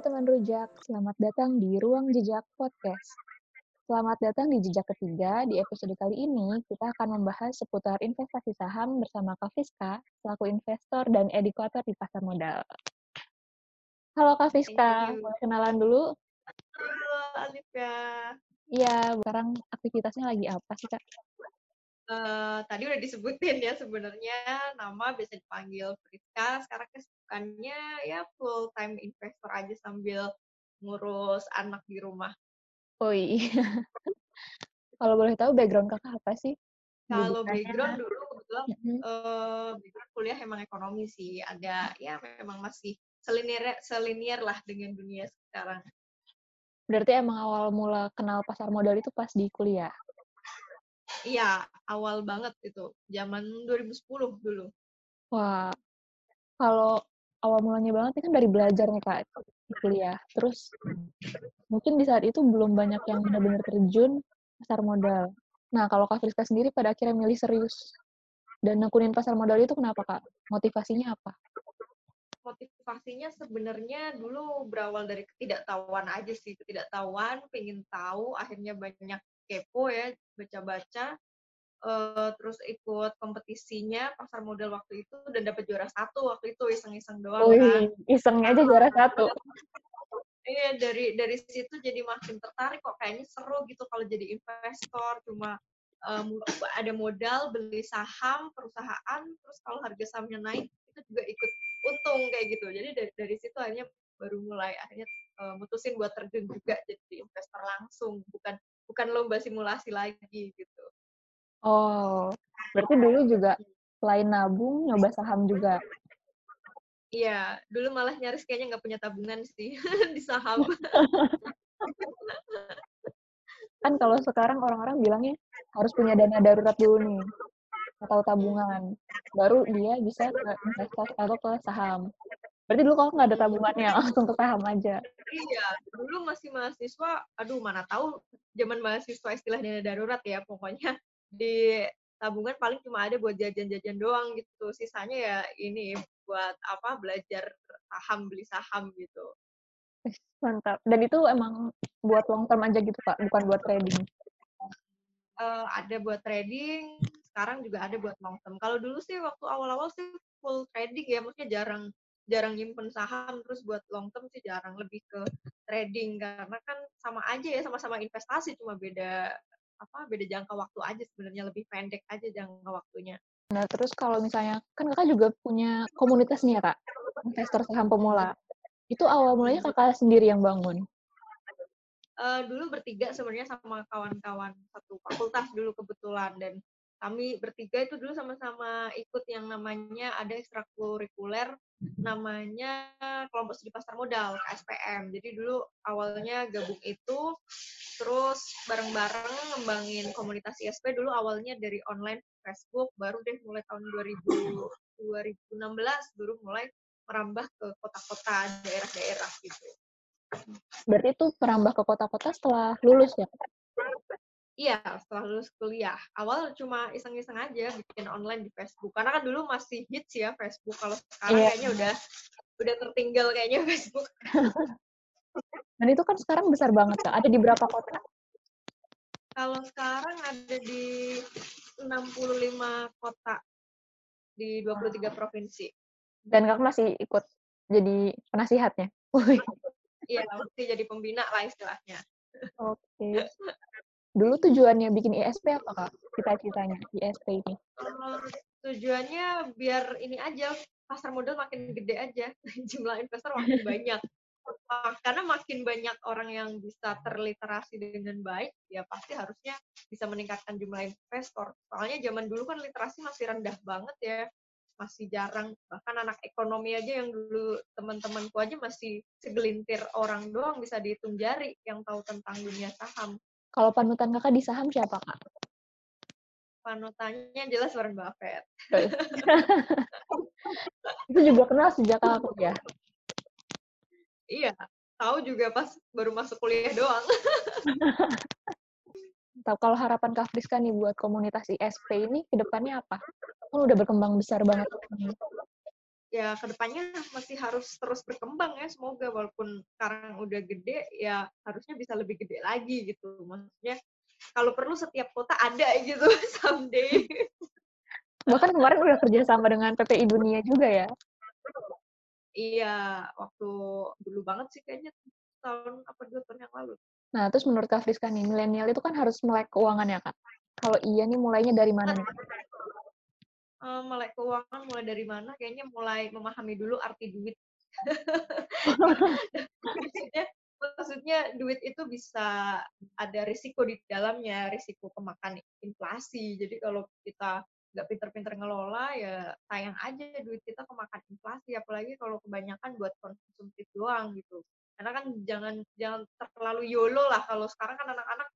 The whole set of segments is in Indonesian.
teman rujak, selamat datang di Ruang Jejak Podcast. Selamat datang di Jejak Ketiga. Di episode kali ini, kita akan membahas seputar investasi saham bersama Kak Fiska, selaku investor dan edukator di pasar modal. Halo Kak Fiska, boleh kenalan dulu? Halo Alifia. Iya, sekarang aktivitasnya lagi apa sih Kak? Uh, tadi udah disebutin ya sebenarnya nama bisa dipanggil Friska. Sekarang kesibukannya ya full time investor aja sambil ngurus anak di rumah. Oh iya. Kalau boleh tahu background kakak apa sih? Kalau background dulu kebetulan uh, background kuliah emang ekonomi sih. Ada ya memang masih selinier selinier lah dengan dunia sekarang. Berarti emang awal mula kenal pasar modal itu pas di kuliah? Iya, awal banget itu. Zaman 2010 dulu. Wah, kalau awal mulanya banget kan dari belajar nih Kak, di kuliah. Terus mungkin di saat itu belum banyak yang benar-benar terjun pasar modal. Nah, kalau Kak Friska sendiri pada akhirnya milih serius dan nekunin pasar modal itu kenapa Kak? Motivasinya apa? Motivasinya sebenarnya dulu berawal dari ketidaktahuan aja sih, ketidaktahuan, pengen tahu, akhirnya banyak kepo ya baca-baca uh, terus ikut kompetisinya pasar modal waktu itu dan dapat juara satu waktu itu iseng-iseng doang Wih, kan. isengnya aja juara satu. iya dari dari situ jadi makin tertarik kok kayaknya seru gitu kalau jadi investor cuma um, ada modal beli saham perusahaan terus kalau harga sahamnya naik itu juga ikut untung kayak gitu. Jadi dari dari situ hanya baru mulai akhirnya uh, mutusin buat terjun juga jadi investor langsung bukan bukan lomba simulasi lagi gitu. Oh, berarti dulu juga selain nabung nyoba saham juga. Iya, dulu malah nyaris kayaknya nggak punya tabungan sih di saham. kan kalau sekarang orang-orang bilangnya harus punya dana darurat dulu nih atau tabungan, baru dia bisa ke investasi atau ke saham. Berarti dulu kalau nggak ada tabungannya, langsung ke saham aja. Iya, dulu masih mahasiswa, aduh mana tahu zaman mahasiswa istilah dana darurat ya, pokoknya di tabungan paling cuma ada buat jajan-jajan doang gitu. Sisanya ya ini buat apa belajar saham, beli saham gitu. Mantap. Dan itu emang buat long term aja gitu, Pak, bukan buat trading. Uh, ada buat trading, sekarang juga ada buat long term. Kalau dulu sih waktu awal-awal sih full trading ya, maksudnya jarang jarang nyimpen saham terus buat long term sih jarang lebih ke trading karena kan sama aja ya sama-sama investasi cuma beda apa beda jangka waktu aja sebenarnya lebih pendek aja jangka waktunya. Nah terus kalau misalnya kan kakak juga punya komunitas nih ya kak investor saham pemula itu awal mulanya kakak sendiri yang bangun? Uh, dulu bertiga sebenarnya sama kawan-kawan satu fakultas dulu kebetulan dan kami bertiga itu dulu sama-sama ikut yang namanya ada ekstrakurikuler namanya kelompok studi pasar modal KSPM. Jadi dulu awalnya gabung itu terus bareng-bareng ngembangin komunitas ISP dulu awalnya dari online Facebook baru deh mulai tahun 2000 2016 baru mulai merambah ke kota-kota daerah-daerah gitu. Berarti itu merambah ke kota-kota setelah lulus ya? Iya, setelah lulus kuliah. Awal cuma iseng-iseng aja bikin online di Facebook. Karena kan dulu masih hits ya Facebook. Kalau sekarang yeah. kayaknya udah udah tertinggal kayaknya Facebook. Dan itu kan sekarang besar banget, Kak. Ada di berapa kota? Kalau sekarang ada di 65 kota di 23 provinsi. Dan Kak masih ikut jadi penasihatnya? Iya, masih jadi pembina lah istilahnya. Oke. Okay. Dulu tujuannya bikin ISP apa kak? Cita-citanya ISP ini? Tujuannya biar ini aja pasar modal makin gede aja, jumlah investor makin banyak. Karena makin banyak orang yang bisa terliterasi dengan baik, ya pasti harusnya bisa meningkatkan jumlah investor. Soalnya zaman dulu kan literasi masih rendah banget ya, masih jarang. Bahkan anak ekonomi aja yang dulu teman-temanku aja masih segelintir orang doang bisa dihitung jari yang tahu tentang dunia saham. Kalau panutan kakak di saham siapa kak? Panutannya jelas Warren Buffett. itu juga kenal sejak aku ya? Iya, tahu juga pas baru masuk kuliah doang. Tahu kalau harapan Kak Friska nih buat komunitas ISP ini ke depannya apa? Kan udah berkembang besar banget. Ya ke depannya masih harus terus berkembang ya semoga walaupun sekarang udah gede ya harusnya bisa lebih gede lagi gitu. Maksudnya kalau perlu setiap kota ada gitu someday. Bahkan kemarin udah kerja sama dengan PPI Dunia juga ya. Iya waktu dulu banget sih kayaknya tahun apa dua tahun yang lalu. Nah terus menurut Kak Friska nih milenial itu kan harus melek keuangan ya Kak? Kalau iya nih mulainya dari mana nih uh, melek keuangan mulai dari mana? Kayaknya mulai memahami dulu arti duit. maksudnya, maksudnya duit itu bisa ada risiko di dalamnya, risiko kemakan inflasi. Jadi kalau kita nggak pinter-pinter ngelola ya sayang aja duit kita kemakan inflasi apalagi kalau kebanyakan buat konsumtif doang gitu karena kan jangan jangan terlalu yolo lah kalau sekarang kan anak-anak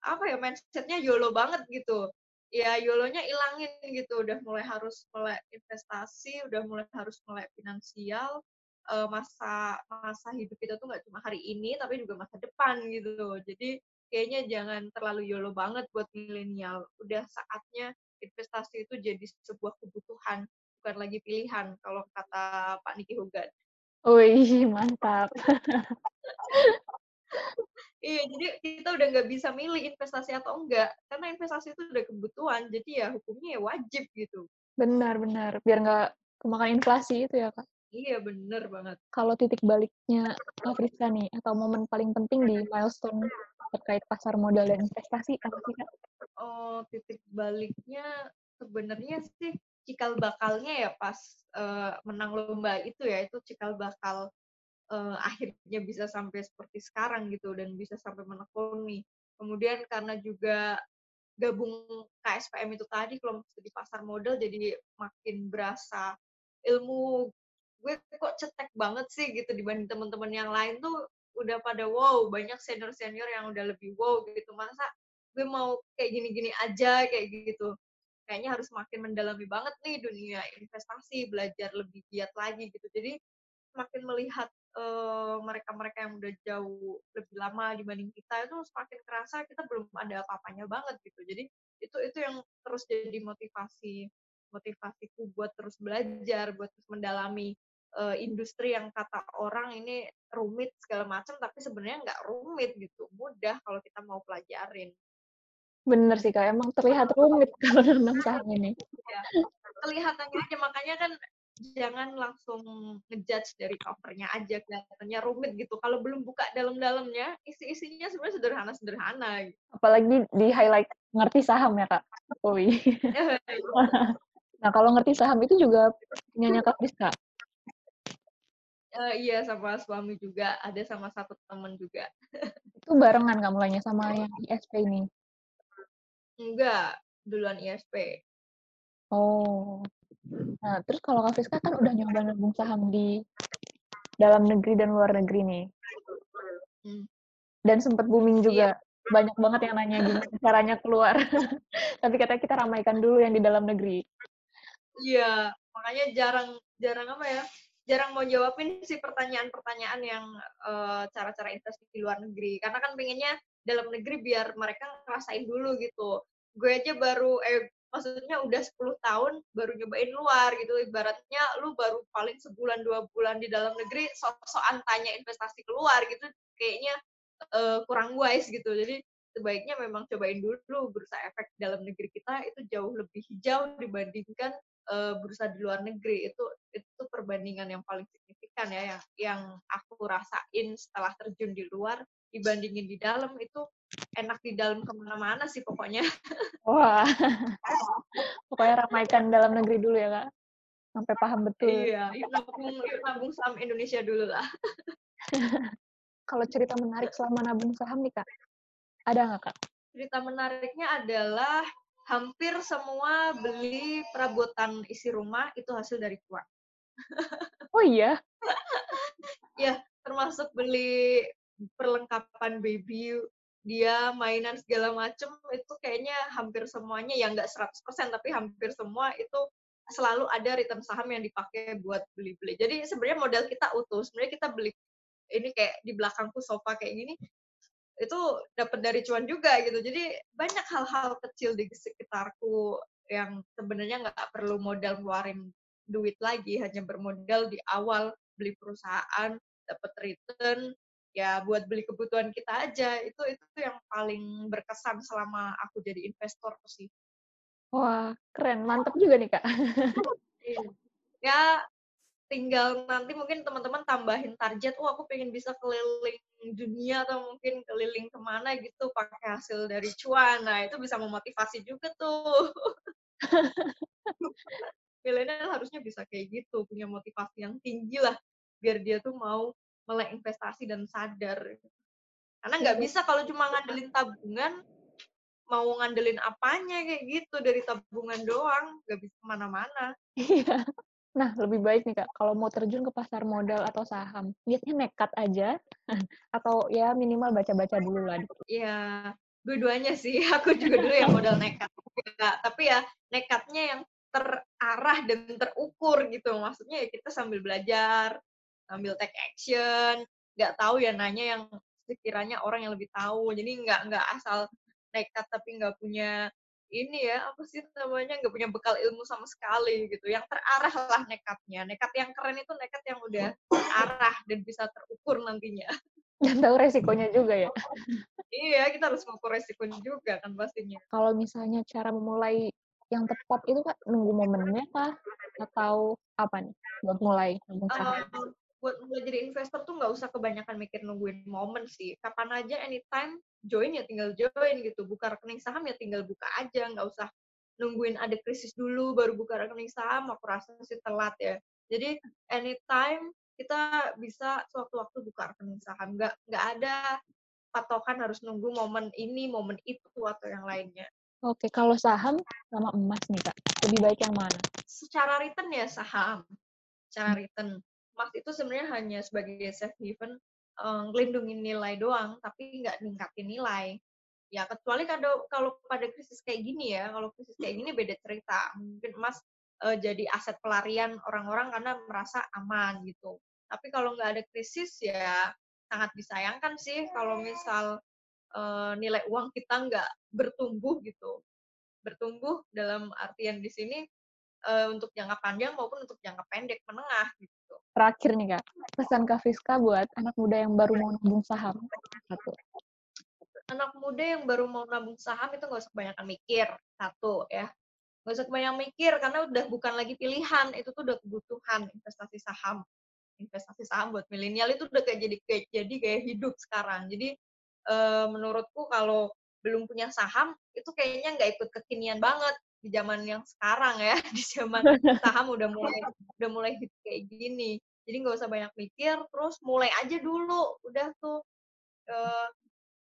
apa ya mindsetnya yolo banget gitu ya yolonya ilangin gitu udah mulai harus mulai investasi udah mulai harus mulai finansial uh, masa masa hidup kita tuh nggak cuma hari ini tapi juga masa depan gitu jadi kayaknya jangan terlalu yolo banget buat milenial udah saatnya investasi itu jadi sebuah kebutuhan bukan lagi pilihan kalau kata Pak Niki Hogan. Wih, mantap. Iya, jadi kita udah nggak bisa milih investasi atau enggak, karena investasi itu udah kebutuhan, jadi ya hukumnya ya wajib gitu. Benar, benar. Biar nggak kemakan inflasi itu ya, Kak? Iya, bener banget. Kalau titik baliknya Kak Friska nih, atau momen paling penting di milestone terkait pasar modal dan investasi, apa sih, Kak? Oh, titik baliknya sebenarnya sih cikal bakalnya ya pas uh, menang lomba itu ya, itu cikal bakal uh, akhirnya bisa sampai seperti sekarang gitu dan bisa sampai menekuni. Kemudian karena juga gabung KSPM itu tadi kelompok studi pasar modal jadi makin berasa ilmu. Gue kok cetek banget sih gitu dibanding teman-teman yang lain tuh udah pada wow banyak senior senior yang udah lebih wow gitu. Masa gue mau kayak gini-gini aja kayak gitu. Kayaknya harus makin mendalami banget nih dunia investasi belajar lebih giat lagi gitu. Jadi makin melihat mereka-mereka uh, yang udah jauh lebih lama dibanding kita itu semakin kerasa kita belum ada apa-apanya banget gitu. Jadi itu itu yang terus jadi motivasi motivasiku buat terus belajar, buat terus mendalami uh, industri yang kata orang ini rumit segala macam, tapi sebenarnya nggak rumit gitu, mudah kalau kita mau pelajarin. Bener sih kak, emang terlihat rumit kalau dalam saham ini. Ya, kelihatannya aja makanya kan jangan langsung ngejudge dari covernya aja kelihatannya rumit gitu. Kalau belum buka dalam-dalamnya, isi-isinya sebenarnya sederhana-sederhana. Gitu. Apalagi di highlight ngerti saham ya kak. Ui. nah kalau ngerti saham itu juga punyanya kak Priska. Uh, iya sama suami juga, ada sama satu teman juga. itu barengan nggak mulainya sama yang ISP ini? Enggak, duluan ISP. Oh, Nah, terus kalau Kak Friska kan udah nyoba nabung saham di dalam negeri dan luar negeri nih. Hmm. Dan sempat booming juga. Iya. Banyak banget yang nanya gimana caranya keluar. Tapi katanya kita ramaikan dulu yang di dalam negeri. Iya, makanya jarang jarang apa ya? Jarang mau jawabin sih pertanyaan-pertanyaan yang uh, cara-cara investasi di luar negeri. Karena kan pengennya dalam negeri biar mereka ngerasain dulu gitu. Gue aja baru eh maksudnya udah 10 tahun baru nyobain luar gitu. Ibaratnya lu baru paling sebulan dua bulan di dalam negeri sok-sokan tanya investasi keluar gitu kayaknya uh, kurang wise gitu. Jadi sebaiknya memang cobain dulu bursa efek dalam negeri kita itu jauh lebih hijau dibandingkan uh, bursa di luar negeri itu itu perbandingan yang paling signifikan ya yang yang aku rasain setelah terjun di luar dibandingin di dalam itu enak di dalam ke mana-mana sih pokoknya. Wah, pokoknya ramaikan dalam negeri dulu ya kak, sampai paham betul. Iya, yuk nabung, yuk nabung saham Indonesia dulu lah. Kalau cerita menarik selama nabung saham nih kak, ada nggak kak? Cerita menariknya adalah hampir semua beli perabotan isi rumah itu hasil dari cuan. oh iya? ya, termasuk beli perlengkapan baby dia mainan segala macem itu kayaknya hampir semuanya ya nggak 100% tapi hampir semua itu selalu ada return saham yang dipakai buat beli-beli. Jadi sebenarnya modal kita utuh. Sebenarnya kita beli ini kayak di belakangku sofa kayak gini itu dapat dari cuan juga gitu. Jadi banyak hal-hal kecil di sekitarku yang sebenarnya nggak perlu modal keluarin duit lagi, hanya bermodal di awal beli perusahaan, dapat return, ya buat beli kebutuhan kita aja. Itu itu yang paling berkesan selama aku jadi investor sih. Wah, keren. Mantap juga nih, Kak. Iya. Ya, tinggal nanti mungkin teman-teman tambahin target, oh aku pengen bisa keliling dunia atau mungkin keliling ke mana gitu pakai hasil dari cuan. Nah, itu bisa memotivasi juga tuh. Milenial harusnya bisa kayak gitu, punya motivasi yang tinggi lah, biar dia tuh mau melek investasi dan sadar. Karena nggak Iya. bisa kalau cuma ngandelin tabungan, mau ngandelin apanya kayak gitu, dari tabungan doang, nggak bisa ke mana-mana. Iya. Nah, lebih baik nih, Kak, kalau mau terjun ke pasar modal atau saham, niatnya nekat aja atau ya minimal baca-baca dulu lah? Iya, dua-duanya sih. Aku juga dulu yang modal nekat juga, tapi ya nekatnya yang terarah dan terukur gitu. Maksudnya ya kita sambil belajar, sambil take action, nggak tahu ya nanya yang sekiranya orang yang lebih tahu. Jadi nggak nggak asal nekat tapi nggak punya ini ya, apa sih namanya, nggak punya bekal ilmu sama sekali gitu. Yang terarah lah nekatnya. Nekat yang keren itu nekat yang udah terarah dan bisa terukur nantinya. Dan tahu resikonya juga ya? Iya, kita harus mengukur resikonya juga kan pastinya. Kalau misalnya cara memulai yang tepat itu, Kak, nunggu momennya kah? Atau apa nih buat mulai? Eee, buat mulai jadi investor tuh nggak usah kebanyakan mikir nungguin momen sih. Kapan aja anytime join ya tinggal join gitu. Buka rekening saham ya tinggal buka aja, nggak usah nungguin ada krisis dulu baru buka rekening saham, aku rasa sih telat ya. Jadi anytime kita bisa sewaktu-waktu buka rekening saham, nggak nggak ada patokan harus nunggu momen ini, momen itu, atau yang lainnya. Oke, kalau saham sama emas nih, Kak, lebih baik yang mana? Secara return ya saham, secara return. Emas itu sebenarnya hanya sebagai safe haven, ngelindungin nilai doang, tapi nggak ningkatin nilai. Ya kecuali kado kalau pada krisis kayak gini ya, kalau krisis kayak gini beda cerita. Mungkin emas, eee, jadi aset pelarian orang-orang karena merasa aman gitu. Tapi kalau nggak ada krisis ya sangat disayangkan sih kalau misal, eee, nilai uang kita nggak bertumbuh gitu. Bertumbuh dalam artian di sini, untuk jangka panjang maupun untuk jangka pendek, menengah gitu. Terakhir nih, Kak, pesan Kak Friska buat anak muda yang baru mau nabung saham, satu. Anak muda yang baru mau nabung saham itu nggak usah kebanyakan mikir, satu ya. Nggak usah kebanyakan mikir karena udah bukan lagi pilihan, itu tuh udah kebutuhan investasi saham. Investasi saham buat milenial itu udah kayak jadi kayak jadi gaya hidup sekarang. Jadi, eee, menurutku kalau belum punya saham, itu kayaknya nggak ikut kekinian banget di zaman yang sekarang ya, di zaman saham udah mulai udah mulai kayak gini. Jadi nggak usah banyak mikir, terus mulai aja dulu, udah tuh, eee,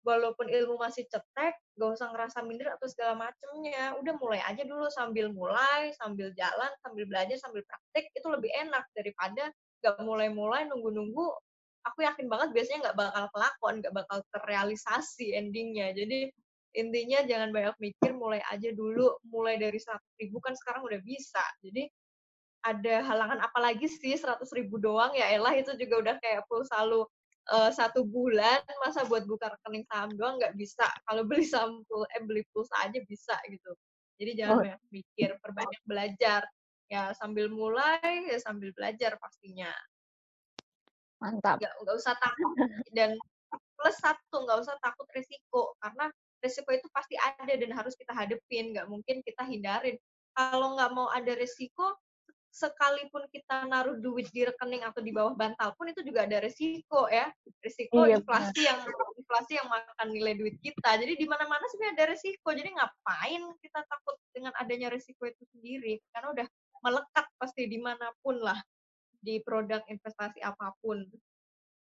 walaupun ilmu masih cetek, nggak usah ngerasa minder atau segala macemnya. Udah mulai aja dulu, sambil mulai, sambil jalan, sambil belajar, sambil praktik, itu lebih enak daripada nggak mulai-mulai, nunggu-nunggu, aku yakin banget biasanya nggak bakal kelakon, nggak bakal terrealisasi ending-nya. Jadi intinya jangan banyak mikir, mulai aja dulu, mulai dari Rp100.000 kan sekarang udah bisa. Jadi ada halangan apa lagi sih Rp100.000 doang, ya elah itu juga udah kayak pulsa lu, eee, 1 bulan, masa buat buka rekening saham doang nggak bisa. Kalau beli saham pul eh, beli pulsa aja bisa gitu. Jadi jangan Oh. banyak mikir, perbanyak belajar. Ya sambil mulai, ya sambil belajar pastinya. Mantap. Nggak nggak usah takut dan plus satu, nggak usah takut resiko, karena resiko itu pasti ada dan harus kita hadepin, nggak mungkin kita hindarin. Kalau nggak mau ada resiko, sekalipun kita naruh duit di rekening atau di bawah bantal pun itu juga ada resiko ya. Resiko Iya, benar. inflasi yang inflasi yang makan nilai duit kita. Jadi di mana-mana sebenarnya ada resiko. Jadi ngapain kita takut dengan adanya resiko itu sendiri? Karena udah melekat pasti di mana pun lah, di produk investasi apa pun.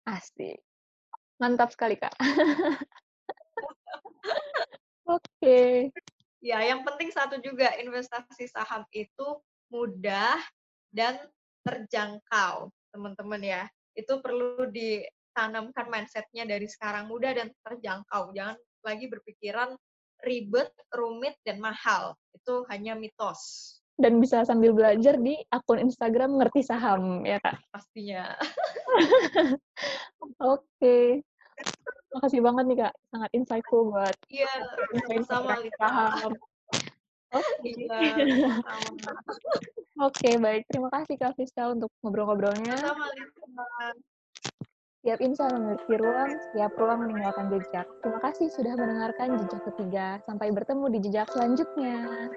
Asik. Mantap sekali, Kak. Oke. Ya, yang penting satu juga, investasi saham itu mudah dan terjangkau, teman-teman ya. Itu perlu ditanamkan mindset-nya dari sekarang, mudah dan terjangkau. Jangan lagi berpikiran ribet, rumit, dan mahal. Itu hanya mitos Dan bisa sambil belajar di akun Instagram Ngerti Saham, ya, Kak? pastinya. Oke. Makasih banget nih, Kak, sangat insightful buat Iya, sama-sama, saham. Oke. Iya, sama-sama. Oke, baik. Terima kasih Kak Friska untuk ngobrol-ngobrolnya. Setiap insan memiliki ruang, setiap ruang meninggalkan jejak. Terima kasih sudah mendengarkan jejak ketiga. Sampai bertemu di jejak selanjutnya.